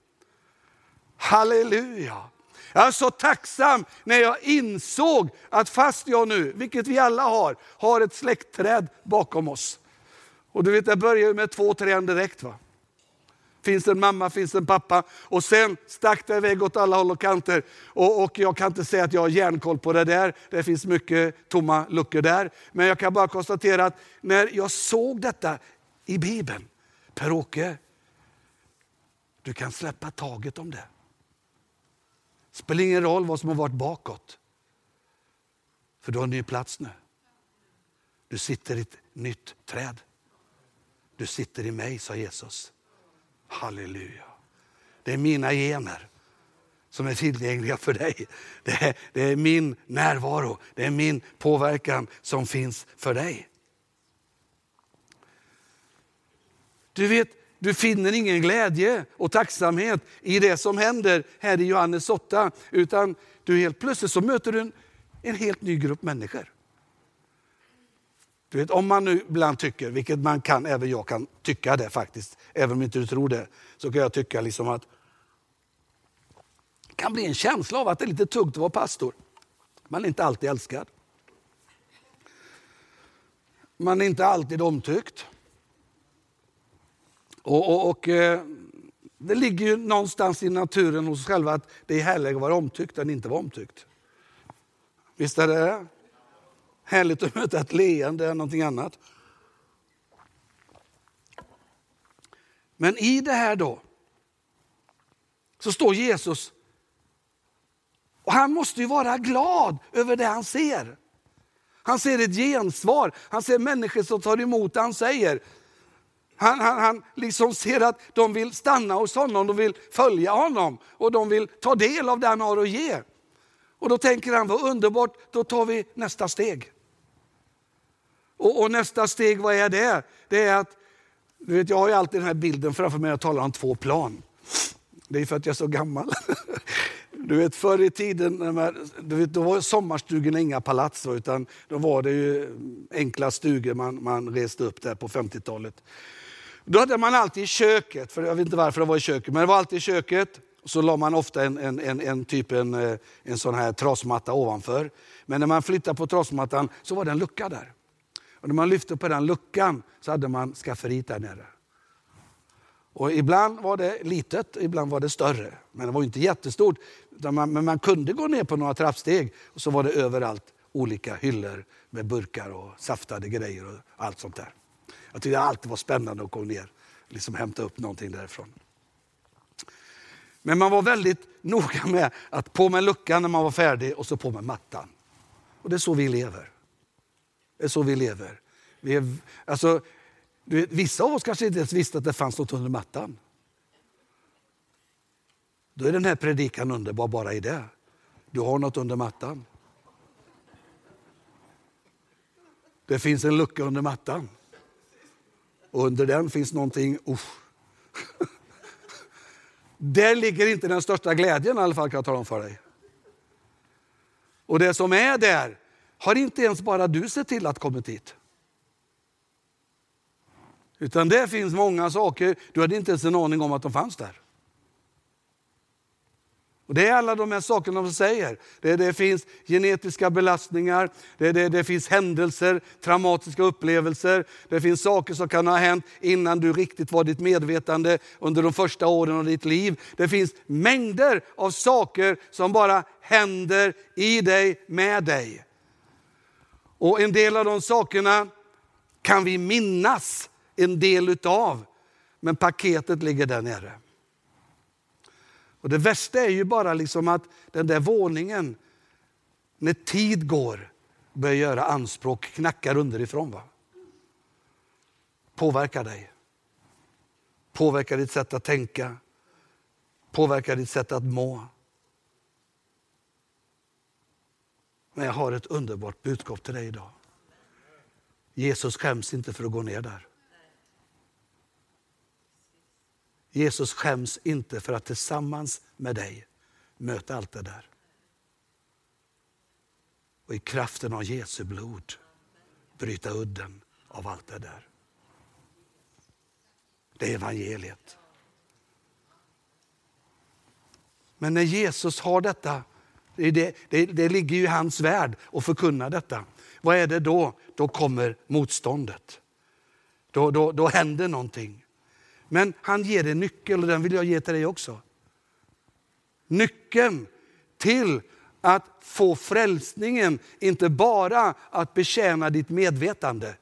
Halleluja! Jag är så tacksam när jag insåg att fast jag nu, vilket vi alla har, har ett släktträd bakom oss. Och du vet, det börjar med två träd direkt. Va? Finns det en mamma, finns det en pappa. Och sen stack det iväg åt alla håll och kanter. Och, och jag kan inte säga att jag har järnkoll på det där. Det finns mycket tomma luckor där. Men jag kan bara konstatera att när jag såg detta i Bibeln, Per-Åke, du kan släppa taget om det. Spelar ingen roll vad som har varit bakåt. För du har en ny plats nu. Du sitter i ett nytt träd. Du sitter i mig, sa Jesus. Halleluja. Det är mina gener som är tillgängliga för dig. Det är, det är min närvaro, det är min påverkan som finns för dig. Du vet, du finner ingen glädje och tacksamhet i det som händer här i Johannes 8, utan du helt plötsligt så möter du en, en helt ny grupp människor. Du vet, om man nu ibland tycker, vilket man kan, även jag kan tycka det faktiskt, även om inte du tror det, så kan jag tycka liksom att det kan bli en känsla av att det är lite tungt att vara pastor. Man är inte alltid älskad. Man är inte alltid omtyckt. Och, och, och eh, Det ligger ju någonstans i naturen hos oss själva att det är härligare att vara omtyckt än inte vara omtyckt. Visst är det Härligt att möta ett leende än någonting annat. Men i det här då, så står Jesus och han måste ju vara glad över det han ser. Han ser ett gensvar, han ser människor som tar emot det han säger. Han, han, han liksom ser att de vill stanna hos honom, de vill följa honom och de vill ta del av det han har att ge. Och då tänker han, vad underbart, då tar vi nästa steg. Och, och, nästa steg, vad är det? Det är att, du vet, jag har ju alltid den här bilden framför mig, jag talar om två plan. Det är för att jag är så gammal. Du vet förr i tiden, när man, du vet, då var sommarstugorna inga palats, utan då var det ju enkla stugor man, man reste upp där på 50-talet. Då hade man alltid i köket, för jag vet inte varför det var i köket, men det var alltid i köket. Så la man ofta en, en, en, en typ en, eh, en sån här trasmatta ovanför. Men när man flyttade på trasmattan så var det en lucka där. Och när man lyfte på den luckan så hade man skafferiet där nere. Och ibland var det litet, ibland var det större. Men det var inte jättestort. Man, men man kunde gå ner på några trappsteg och så var det överallt olika hyllor med burkar och saftade grejer och allt sånt där. Jag tyckte det alltid var spännande att gå ner och liksom hämta upp någonting därifrån. Men man var väldigt noga med att på med luckan när man var färdig och så på med mattan. Och det är så vi lever. Det är så vi lever. Vi är, alltså, vet, vissa av oss kanske inte ens visste att det fanns något under mattan. Då är den här predikan underbar bara i det. Du har något under mattan. Det finns en lucka under mattan. Och under den finns någonting, Uh. Där ligger inte den största glädjen i alla fall kan jag tala om för dig. Och det som är där har inte ens bara du sett till att kommit dit. Utan det finns många saker, du hade inte ens en aning om att de fanns där. Och Det är alla de här sakerna de säger. Det, det finns genetiska belastningar, det, det, det, finns händelser, traumatiska upplevelser. Det finns saker som kan ha hänt innan du riktigt var ditt medvetande under de första åren av ditt liv. Det finns mängder av saker som bara händer i dig, med dig. Och en del av de sakerna kan vi minnas en del utav, men paketet ligger där nere. Och Det värsta är ju bara liksom att den där våningen, när tid går, börjar göra anspråk, knackar underifrån. Va? Påverkar dig. Påverkar ditt sätt att tänka. Påverkar ditt sätt att må. Men jag har ett underbart budskap till dig idag. Jesus skäms inte för att gå ner där. Jesus skäms inte för att tillsammans med dig möta allt det där. Och i kraften av Jesu blod bryta udden av allt det där. Det är evangeliet. Men när Jesus har detta, det, det, det ligger ju i hans värld att förkunna detta. Vad är det då? Då kommer motståndet. Då, då, då händer någonting. Men han ger en nyckel och den vill jag ge till dig också. Nyckeln till att få frälsningen, inte bara att betjäna ditt medvetande,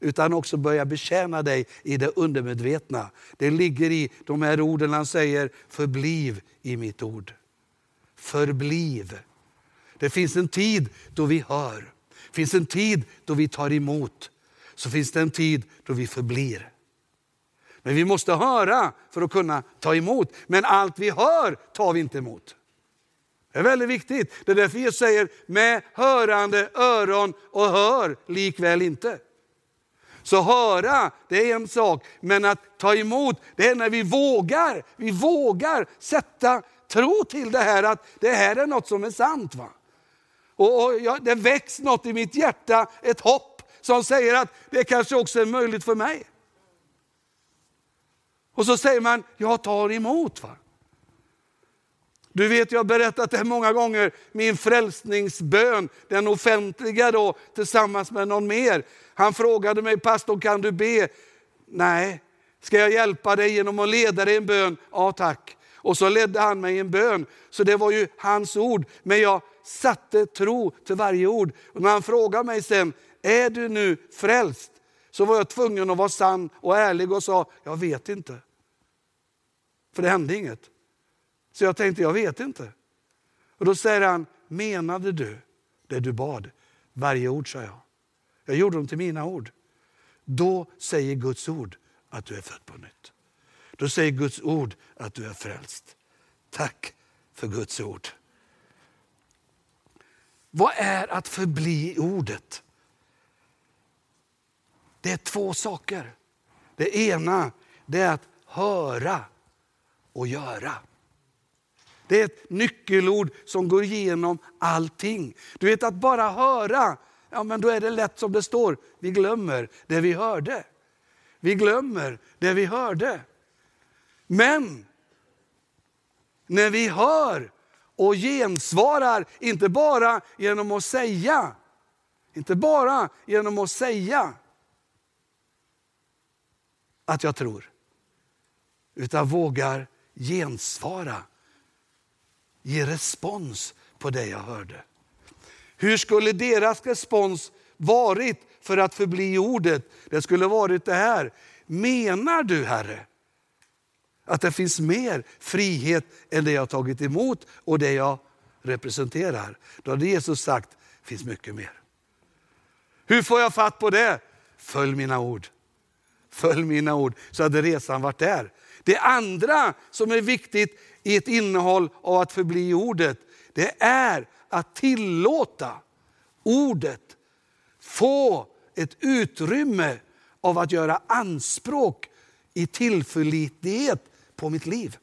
utan också börja betjäna dig i det undermedvetna. Det ligger i de här orden han säger, förbliv i mitt ord. Förbliv. Det finns en tid då vi hör, det finns en tid då vi tar emot, så finns det en tid då vi förblir. Men vi måste höra för att kunna ta emot. Men allt vi hör tar vi inte emot. Det är väldigt viktigt. Det är därför Jesus säger med hörande öron och hör likväl inte. Så höra, det är en sak, men att ta emot, det är när vi vågar, vi vågar sätta tro till det här att det här är något som är sant. Va? Och, och ja, Det väcks något i mitt hjärta, ett hopp som säger att det kanske också är möjligt för mig. Och så säger man, jag tar emot. Va? Du vet, jag har berättat det många gånger, min frälsningsbön, den offentliga då, tillsammans med någon mer. Han frågade mig, pastor kan du be? Nej. Ska jag hjälpa dig genom att leda dig i en bön? Ja tack. Och så ledde han mig i en bön. Så det var ju hans ord. Men jag satte tro till varje ord. Och när han frågade mig sen, är du nu frälst? Så var jag tvungen att vara sann och ärlig och sa, jag vet inte. För det hände inget. Så jag tänkte, jag vet inte. Och då säger han, menade du det du bad? Varje ord, sa jag. Jag gjorde dem till mina ord. Då säger Guds ord att du är född på nytt. Då säger Guds ord att du är frälst. Tack för Guds ord. Vad är att förbli i ordet? Det är två saker. Det ena det är att höra och göra. Det är ett nyckelord som går igenom allting. Du vet att bara höra, ja men då är det lätt som det står, vi glömmer det vi hörde. Vi glömmer det vi hörde. Men när vi hör och gensvarar, inte bara genom att säga, inte bara genom att säga att jag tror, utan vågar gensvara ge respons på det jag hörde. Hur skulle deras respons varit för att förbli i ordet? Det skulle varit det här. Menar du Herre att det finns mer frihet än det jag tagit emot och det jag representerar? Då hade Jesus sagt, det finns mycket mer. Hur får jag fatt på det? Följ mina ord. Följ mina ord, så hade resan varit där. Det andra som är viktigt i ett innehåll av att förbli i ordet, det är att tillåta ordet få ett utrymme av att göra anspråk i tillförlitlighet på mitt liv.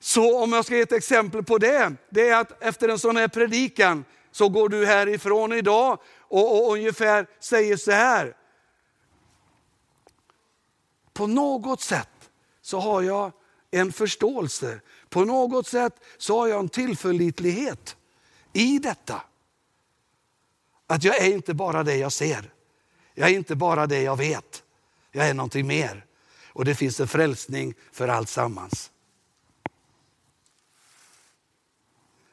Så om jag ska ge ett exempel på det, det är att efter en sån här predikan så går du härifrån idag och, och ungefär säger så här. På något sätt så har jag en förståelse. På något sätt så har jag en tillförlitlighet i detta. Att jag är inte bara det jag ser. Jag är inte bara det jag vet. Jag är någonting mer. Och det finns en frälsning för allt sammans.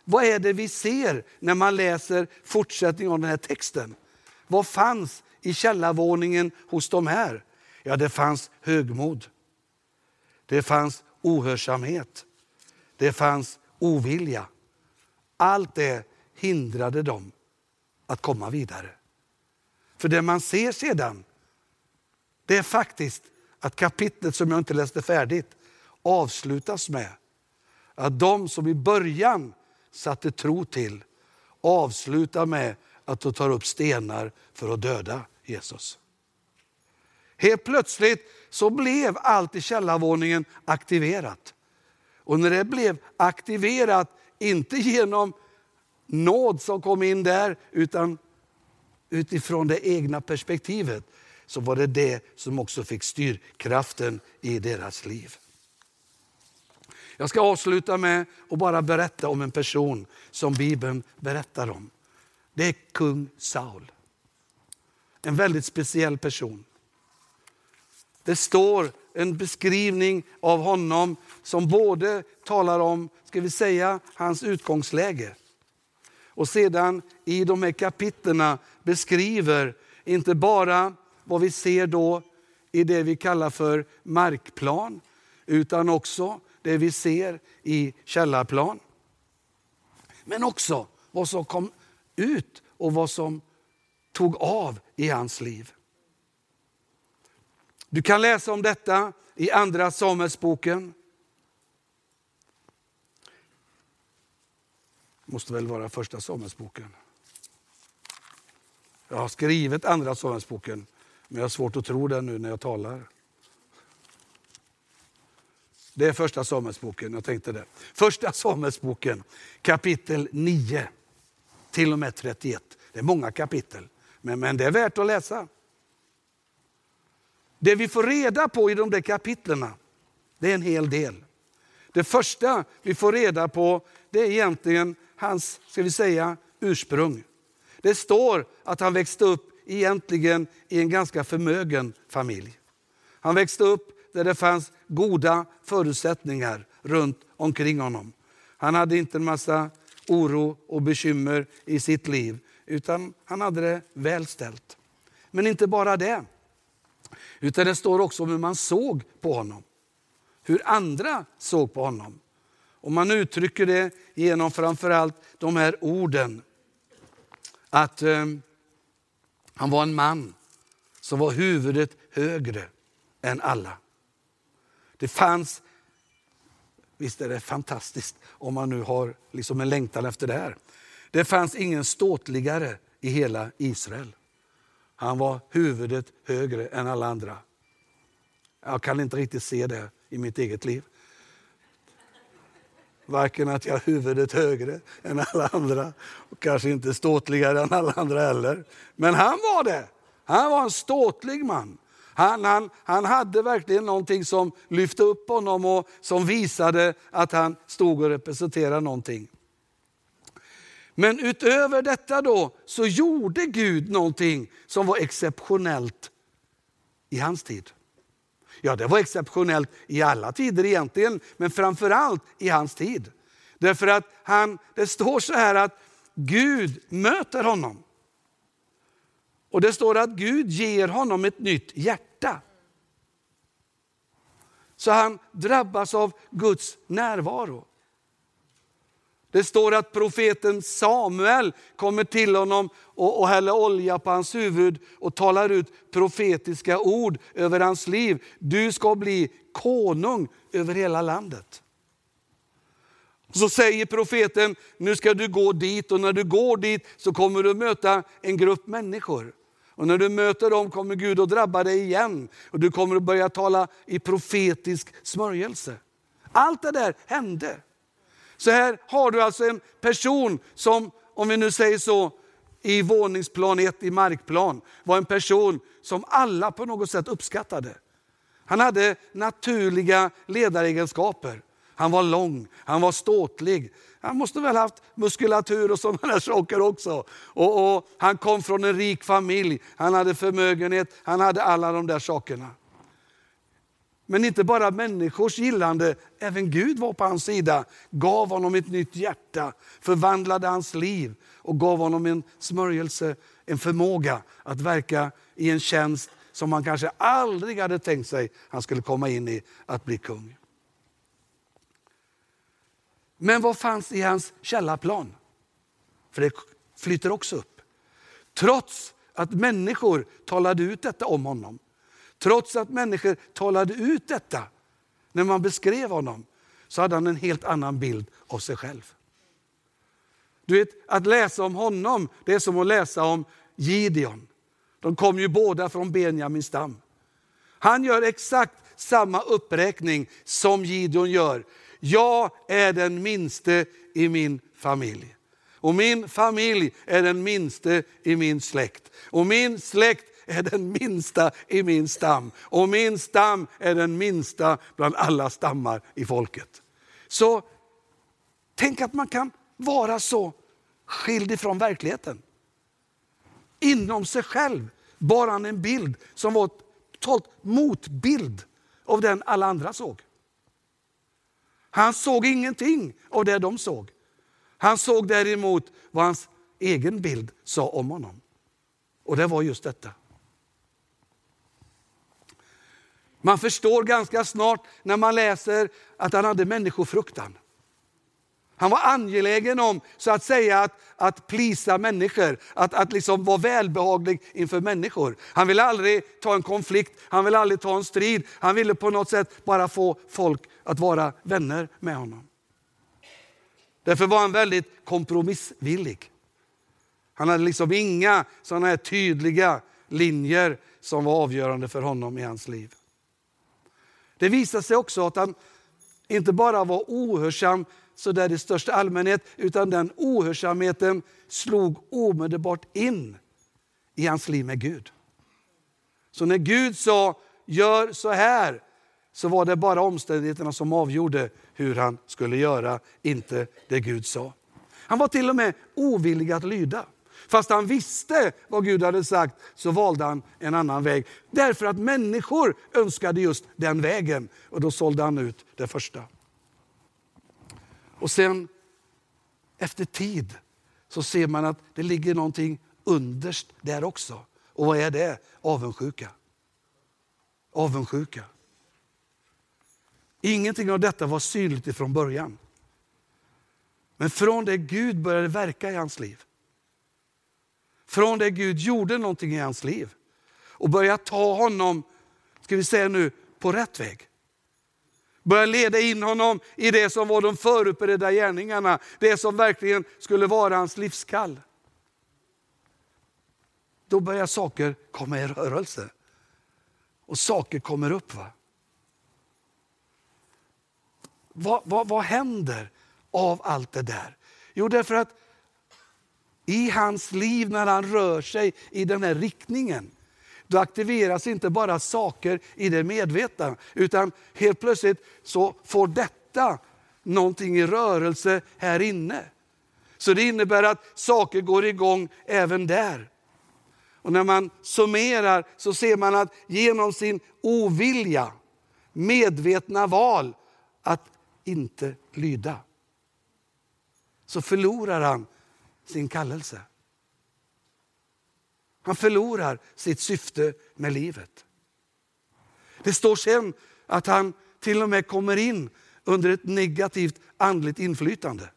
Vad är det vi ser när man läser fortsättningen av den här texten? Vad fanns i källarvåningen hos de här? Ja, det fanns högmod. Det fanns ohörsamhet. Det fanns ovilja. Allt det hindrade dem att komma vidare. För det man ser sedan, det är faktiskt att kapitlet som jag inte läste färdigt avslutas med att de som i början satte tro till avslutar med att de tar upp stenar för att döda Jesus. Helt plötsligt så blev allt i källarvåningen aktiverat. Och när det blev aktiverat, inte genom nåd som kom in där, utan utifrån det egna perspektivet, så var det det som också fick styrkraften i deras liv. Jag ska avsluta med att bara berätta om en person som Bibeln berättar om. Det är kung Saul. En väldigt speciell person. Det står en beskrivning av honom som både talar om, ska vi säga, hans utgångsläge. Och sedan i de här kapitlerna beskriver inte bara vad vi ser då i det vi kallar för markplan, utan också det vi ser i källarplan. Men också vad som kom ut och vad som tog av i hans liv. Du kan läsa om detta i Andra Samuelsboken. måste väl vara första Samuelsboken. Jag har skrivit andra Samuelsboken, men jag har svårt att tro det nu när jag talar. Det är första Samuelsboken, jag tänkte det. Första Samuelsboken, kapitel 9 till och med 31. Det är många kapitel, men, men det är värt att läsa. Det vi får reda på i de där kapitlerna, det är en hel del. Det första vi får reda på, det är egentligen hans, ska vi säga, ursprung. Det står att han växte upp egentligen i en ganska förmögen familj. Han växte upp där det fanns goda förutsättningar runt omkring honom. Han hade inte en massa oro och bekymmer i sitt liv, utan han hade det väl ställt. Men inte bara det, utan det står också om hur man såg på honom. Hur andra såg på honom. Och man uttrycker det genom framförallt de här orden. Att eh, han var en man som var huvudet högre än alla. Det fanns, visst är det fantastiskt om man nu har liksom en längtan efter det här. Det fanns ingen ståtligare i hela Israel. Han var huvudet högre än alla andra. Jag kan inte riktigt se det i mitt eget liv. Varken att jag har huvudet högre än alla andra och kanske inte ståtligare än alla andra heller. Men han var det. Han var en ståtlig man. Han, han, han hade verkligen någonting som lyfte upp honom och som visade att han stod och representerade någonting. Men utöver detta då så gjorde Gud någonting som var exceptionellt i hans tid. Ja, det var exceptionellt i alla tider egentligen, men framförallt i hans tid. Därför att han, det står så här att Gud möter honom. Och det står att Gud ger honom ett nytt hjärta. Så han drabbas av Guds närvaro. Det står att profeten Samuel kommer till honom och, och häller olja på hans huvud och talar ut profetiska ord över hans liv. Du ska bli konung över hela landet. Så säger profeten, nu ska du gå dit och när du går dit så kommer du möta en grupp människor. Och när du möter dem kommer Gud att drabba dig igen och du kommer att börja tala i profetisk smörjelse. Allt det där hände. Så här har du alltså en person som, om vi nu säger så, i våningsplan 1 i markplan, var en person som alla på något sätt uppskattade. Han hade naturliga ledaregenskaper. Han var lång, han var ståtlig. Han måste väl haft muskulatur och sådana där saker också. Och, och, han kom från en rik familj, han hade förmögenhet, han hade alla de där sakerna. Men inte bara människors gillande, även Gud var på hans sida. Gav honom ett nytt hjärta, förvandlade hans liv och gav honom en smörjelse, en förmåga att verka i en tjänst som han kanske aldrig hade tänkt sig han skulle komma in i, att bli kung. Men vad fanns i hans källarplan? För det flyter också upp. Trots att människor talade ut detta om honom, Trots att människor talade ut detta när man beskrev honom, så hade han en helt annan bild av sig själv. Du vet, att läsa om honom, det är som att läsa om Gideon. De kom ju båda från Benjamins stam. Han gör exakt samma uppräkning som Gideon gör. Jag är den minste i min familj. Och min familj är den minste i min släkt. Och min släkt är den minsta i min stam och min stam är den minsta bland alla stammar i folket. Så tänk att man kan vara så skild ifrån verkligheten. Inom sig själv bar han en bild som var totalt motbild av den alla andra såg. Han såg ingenting av det de såg. Han såg däremot vad hans egen bild sa om honom. Och det var just detta. Man förstår ganska snart när man läser att han hade människofruktan. Han var angelägen om så att säga att, att plisa människor, att, att liksom vara välbehaglig inför människor. Han ville aldrig ta en konflikt, han ville aldrig ta en strid. Han ville på något sätt bara få folk att vara vänner med honom. Därför var han väldigt kompromissvillig. Han hade liksom inga sådana här tydliga linjer som var avgörande för honom i hans liv. Det visade sig också att han inte bara var ohörsam så där i största allmänhet, utan den ohörsamheten slog omedelbart in i hans liv med Gud. Så när Gud sa, gör så här, så var det bara omständigheterna som avgjorde hur han skulle göra, inte det Gud sa. Han var till och med ovillig att lyda. Fast han visste vad Gud hade sagt så valde han en annan väg. Därför att människor önskade just den vägen och då sålde han ut det första. Och sen efter tid så ser man att det ligger någonting underst där också. Och vad är det? Avundsjuka. Avundsjuka. Ingenting av detta var synligt ifrån början. Men från det Gud började verka i hans liv, från det Gud gjorde någonting i hans liv och började ta honom, ska vi säga nu, på rätt väg. Börja leda in honom i det som var de förutberedda gärningarna, det som verkligen skulle vara hans livskall. Då börjar saker komma i rörelse. Och saker kommer upp. Va? Vad, vad, vad händer av allt det där? Jo, därför att i hans liv när han rör sig i den här riktningen, då aktiveras inte bara saker i det medvetna, utan helt plötsligt så får detta någonting i rörelse här inne. Så det innebär att saker går igång även där. Och när man summerar så ser man att genom sin ovilja, medvetna val att inte lyda, så förlorar han sin kallelse. Han förlorar sitt syfte med livet. Det står sen att han till och med kommer in under ett negativt andligt inflytande.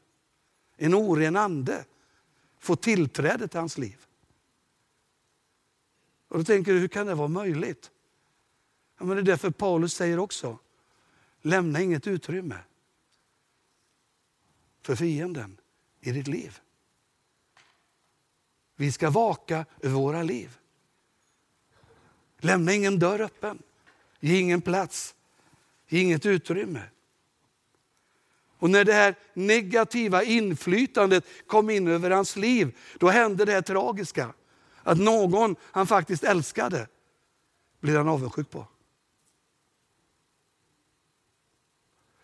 En oren ande får tillträde till hans liv. Och då tänker du, hur kan det vara möjligt? Ja, men det är därför Paulus säger också, lämna inget utrymme för fienden i ditt liv. Vi ska vaka över våra liv. Lämna ingen dörr öppen. Ge ingen plats. Ge inget utrymme. Och när det här negativa inflytandet kom in över hans liv, då hände det här tragiska. Att någon han faktiskt älskade blev han avundsjuk på.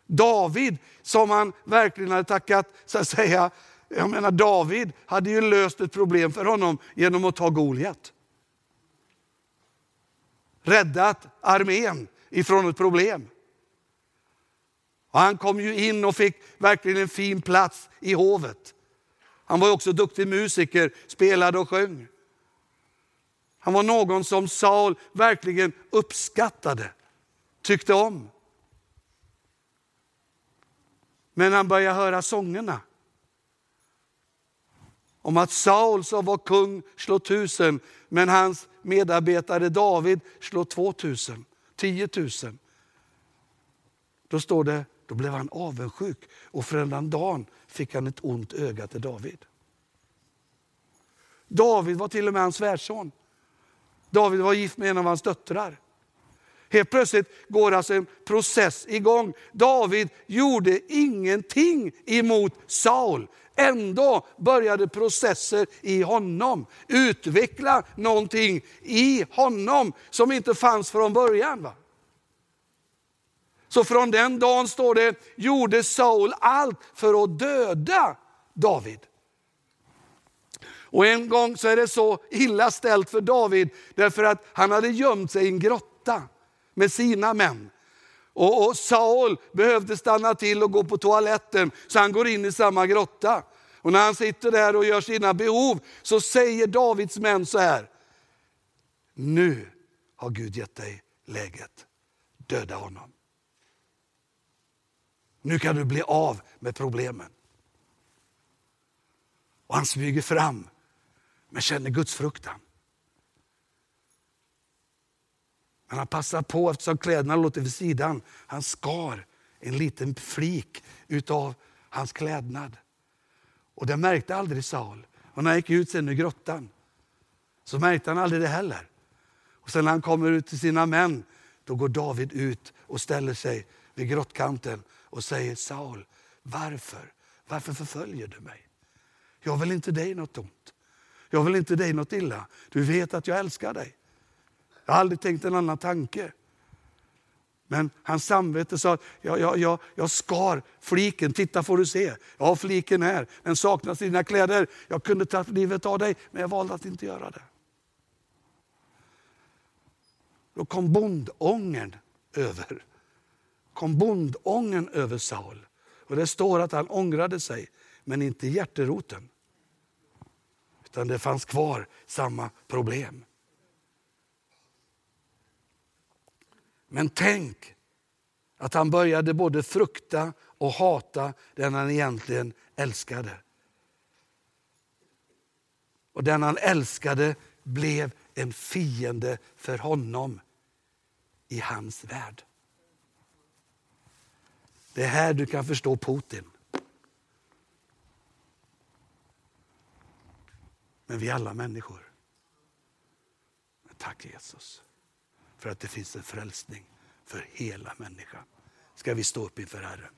David, som han verkligen hade tackat, så att säga, jag menar David hade ju löst ett problem för honom genom att ta Goliat. Räddat armén ifrån ett problem. Och han kom ju in och fick verkligen en fin plats i hovet. Han var också duktig musiker, spelade och sjöng. Han var någon som Saul verkligen uppskattade, tyckte om. Men han började höra sångerna om att Saul som var kung slår tusen, men hans medarbetare David slår två tusen, tio tusen. Då står det, då blev han avundsjuk och för en dagen fick han ett ont öga till David. David var till och med hans svärson. David var gift med en av hans döttrar. Helt plötsligt går alltså en process igång. David gjorde ingenting emot Saul. Ändå började processer i honom utveckla någonting i honom som inte fanns från början. Va? Så från den dagen, står det, gjorde Saul allt för att döda David. Och en gång så är det så illa ställt för David därför att han hade gömt sig i en grotta med sina män. Och, och Saul behövde stanna till och gå på toaletten så han går in i samma grotta. Och när han sitter där och gör sina behov så säger Davids män så här. Nu har Gud gett dig läget. Döda honom. Nu kan du bli av med problemen. Och han smyger fram men känner Guds fruktan. Men han passar på eftersom kläderna låter vid sidan. Han skar en liten flik utav hans klädnad. Och det märkte aldrig Saul. Och när han gick ut sen ur grottan så märkte han aldrig det heller. Och sen när han kommer ut till sina män, då går David ut och ställer sig vid grottkanten och säger Saul, varför? Varför förföljer du mig? Jag vill inte dig något ont. Jag vill inte dig något illa. Du vet att jag älskar dig. Jag har aldrig tänkt en annan tanke. Men hans samvete sa, jag, jag, jag, jag skar fliken, titta får du se. Jag har fliken här, den saknas i dina kläder. Jag kunde ta livet av dig, men jag valde att inte göra det. Då kom bondångern över. Kom bondången över Saul. Och det står att han ångrade sig, men inte hjärteroten. Utan det fanns kvar samma problem. Men tänk att han började både frukta och hata den han egentligen älskade. Och den han älskade blev en fiende för honom i hans värld. Det är här du kan förstå Putin. Men vi är alla människor. Men tack Jesus för att det finns en frälsning för hela människan. Ska vi stå upp inför Herren?